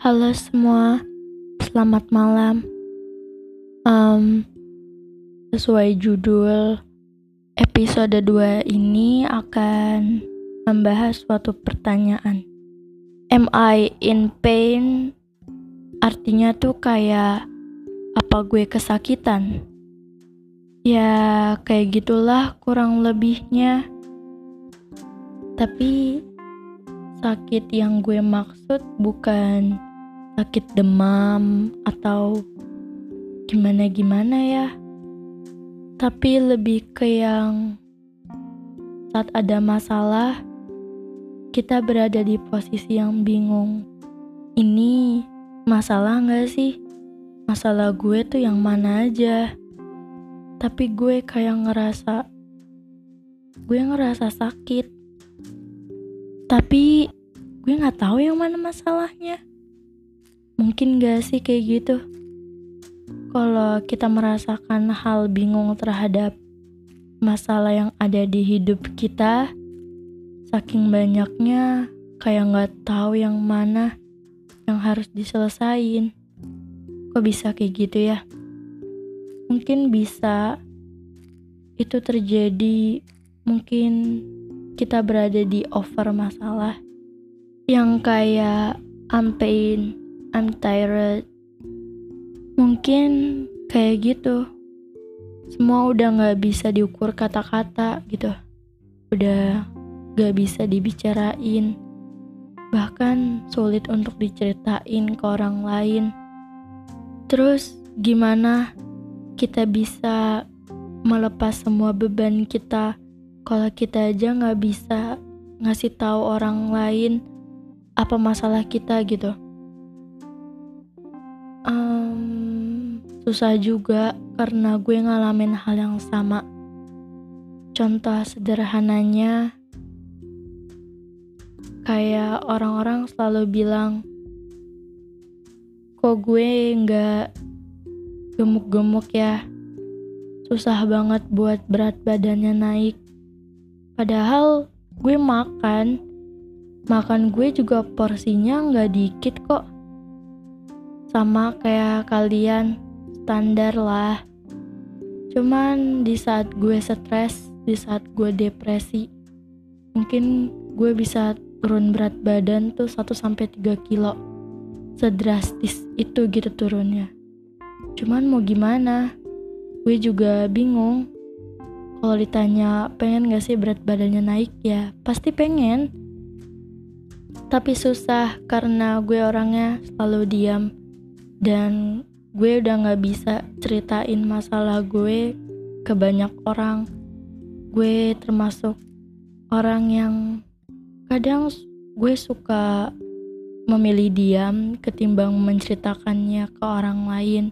Halo semua, selamat malam. Um, sesuai judul episode 2 ini akan membahas suatu pertanyaan. Am I in pain? Artinya tuh kayak apa gue kesakitan? Ya kayak gitulah kurang lebihnya. Tapi sakit yang gue maksud bukan sakit demam atau gimana-gimana ya. Tapi lebih ke yang saat ada masalah, kita berada di posisi yang bingung. Ini masalah gak sih? Masalah gue tuh yang mana aja? Tapi gue kayak ngerasa, gue ngerasa sakit tapi gue nggak tahu yang mana masalahnya. Mungkin gak sih kayak gitu? Kalau kita merasakan hal bingung terhadap masalah yang ada di hidup kita, saking banyaknya kayak nggak tahu yang mana yang harus diselesain. Kok bisa kayak gitu ya? Mungkin bisa itu terjadi mungkin kita berada di over masalah yang kayak I'm pain, I'm tired. Mungkin kayak gitu. Semua udah gak bisa diukur kata-kata gitu. Udah gak bisa dibicarain. Bahkan sulit untuk diceritain ke orang lain. Terus gimana kita bisa melepas semua beban kita kalau kita aja nggak bisa ngasih tahu orang lain apa masalah kita gitu susah juga karena gue ngalamin hal yang sama. Contoh sederhananya kayak orang-orang selalu bilang kok gue nggak gemuk-gemuk ya? Susah banget buat berat badannya naik. Padahal gue makan, makan gue juga porsinya nggak dikit kok. Sama kayak kalian, standar lah. Cuman di saat gue stres, di saat gue depresi, mungkin gue bisa turun berat badan tuh 1-3 kilo. Sedrastis itu gitu turunnya. Cuman mau gimana? Gue juga bingung kalau ditanya pengen gak sih berat badannya naik ya pasti pengen tapi susah karena gue orangnya selalu diam dan gue udah gak bisa ceritain masalah gue ke banyak orang. Gue termasuk orang yang kadang gue suka memilih diam ketimbang menceritakannya ke orang lain.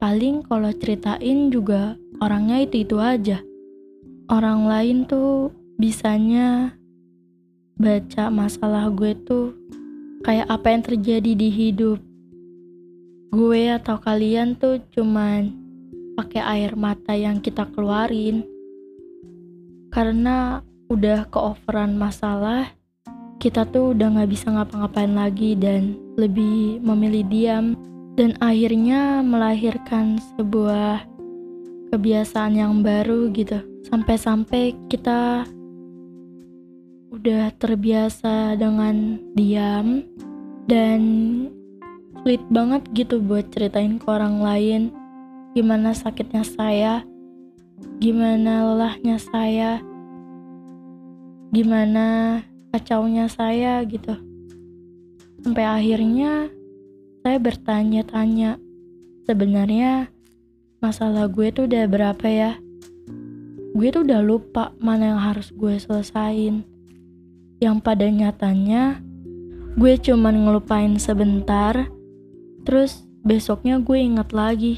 Paling kalau ceritain juga orangnya itu-itu aja. Orang lain tuh bisanya baca masalah gue tuh kayak apa yang terjadi di hidup gue atau kalian tuh cuman pakai air mata yang kita keluarin. Karena udah keoveran masalah kita tuh udah nggak bisa ngapa-ngapain lagi dan lebih memilih diam. Dan akhirnya melahirkan sebuah kebiasaan yang baru gitu. Sampai-sampai kita udah terbiasa dengan diam dan sulit banget gitu buat ceritain ke orang lain. Gimana sakitnya saya gimana lelahnya saya gimana kacaunya saya gitu. Sampai akhirnya saya bertanya-tanya sebenarnya masalah gue tuh udah berapa ya? Gue tuh udah lupa mana yang harus gue selesain. Yang pada nyatanya gue cuman ngelupain sebentar terus besoknya gue inget lagi.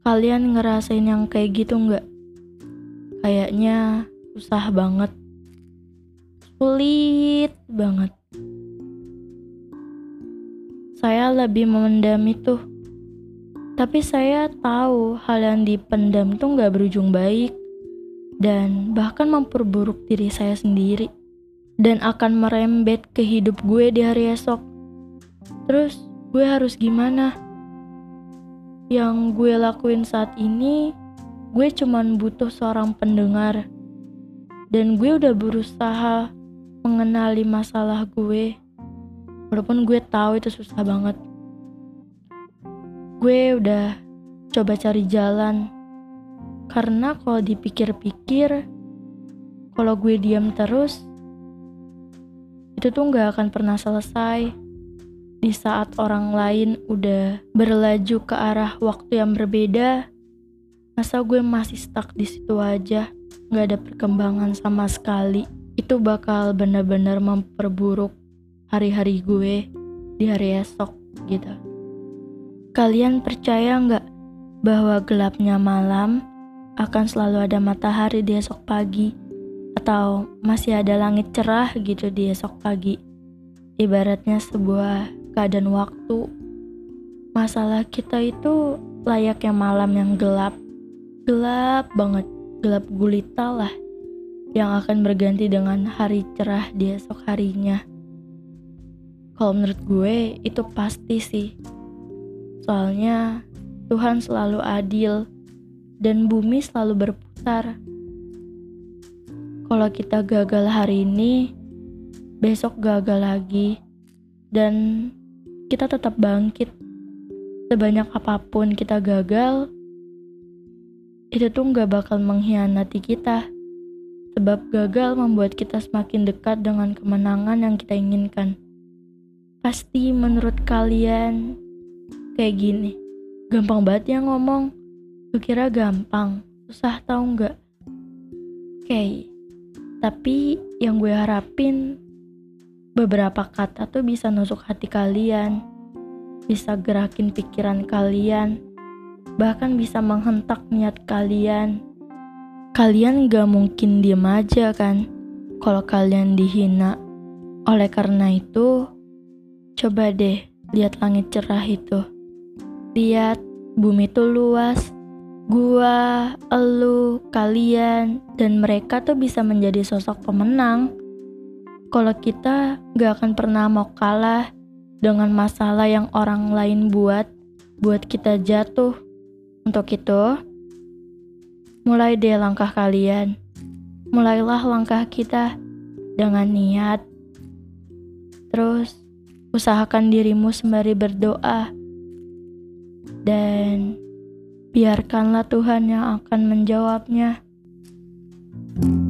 Kalian ngerasain yang kayak gitu nggak? Kayaknya susah banget. Sulit banget. Saya lebih memendam itu. Tapi saya tahu hal yang dipendam tuh gak berujung baik. Dan bahkan memperburuk diri saya sendiri. Dan akan merembet ke hidup gue di hari esok. Terus gue harus gimana? Yang gue lakuin saat ini, gue cuman butuh seorang pendengar. Dan gue udah berusaha mengenali masalah gue. Walaupun gue tahu itu susah banget. Gue udah coba cari jalan. Karena kalau dipikir-pikir, kalau gue diam terus, itu tuh gak akan pernah selesai. Di saat orang lain udah berlaju ke arah waktu yang berbeda, masa gue masih stuck di situ aja, gak ada perkembangan sama sekali. Itu bakal benar-benar memperburuk hari-hari gue di hari esok gitu. Kalian percaya nggak bahwa gelapnya malam akan selalu ada matahari di esok pagi atau masih ada langit cerah gitu di esok pagi? Ibaratnya sebuah keadaan waktu. Masalah kita itu layaknya malam yang gelap. Gelap banget, gelap gulita lah. Yang akan berganti dengan hari cerah di esok harinya. Kalau menurut gue itu pasti sih. Soalnya Tuhan selalu adil dan bumi selalu berputar. Kalau kita gagal hari ini, besok gagal lagi, dan kita tetap bangkit. Sebanyak apa pun kita gagal, itu tuh nggak bakal mengkhianati kita. Sebab gagal membuat kita semakin dekat dengan kemenangan yang kita inginkan. Pasti menurut kalian kayak gini. Gampang banget ya ngomong. Lu kira gampang, susah tau nggak? Oke, okay. tapi yang gue harapin beberapa kata tuh bisa nusuk hati kalian, bisa gerakin pikiran kalian, bahkan bisa menghentak niat kalian. Kalian gak mungkin diem aja kan kalau kalian dihina. Oleh karena itu, coba deh lihat langit cerah itu. Lihat bumi tuh luas. Gua, elu, kalian, dan mereka tuh bisa menjadi sosok pemenang kalau kita gak akan pernah mau kalah dengan masalah yang orang lain buat, buat kita jatuh. Untuk itu, mulai deh langkah kalian. Mulailah langkah kita dengan niat. Terus, usahakan dirimu sembari berdoa. Dan biarkanlah Tuhan yang akan menjawabnya. thank you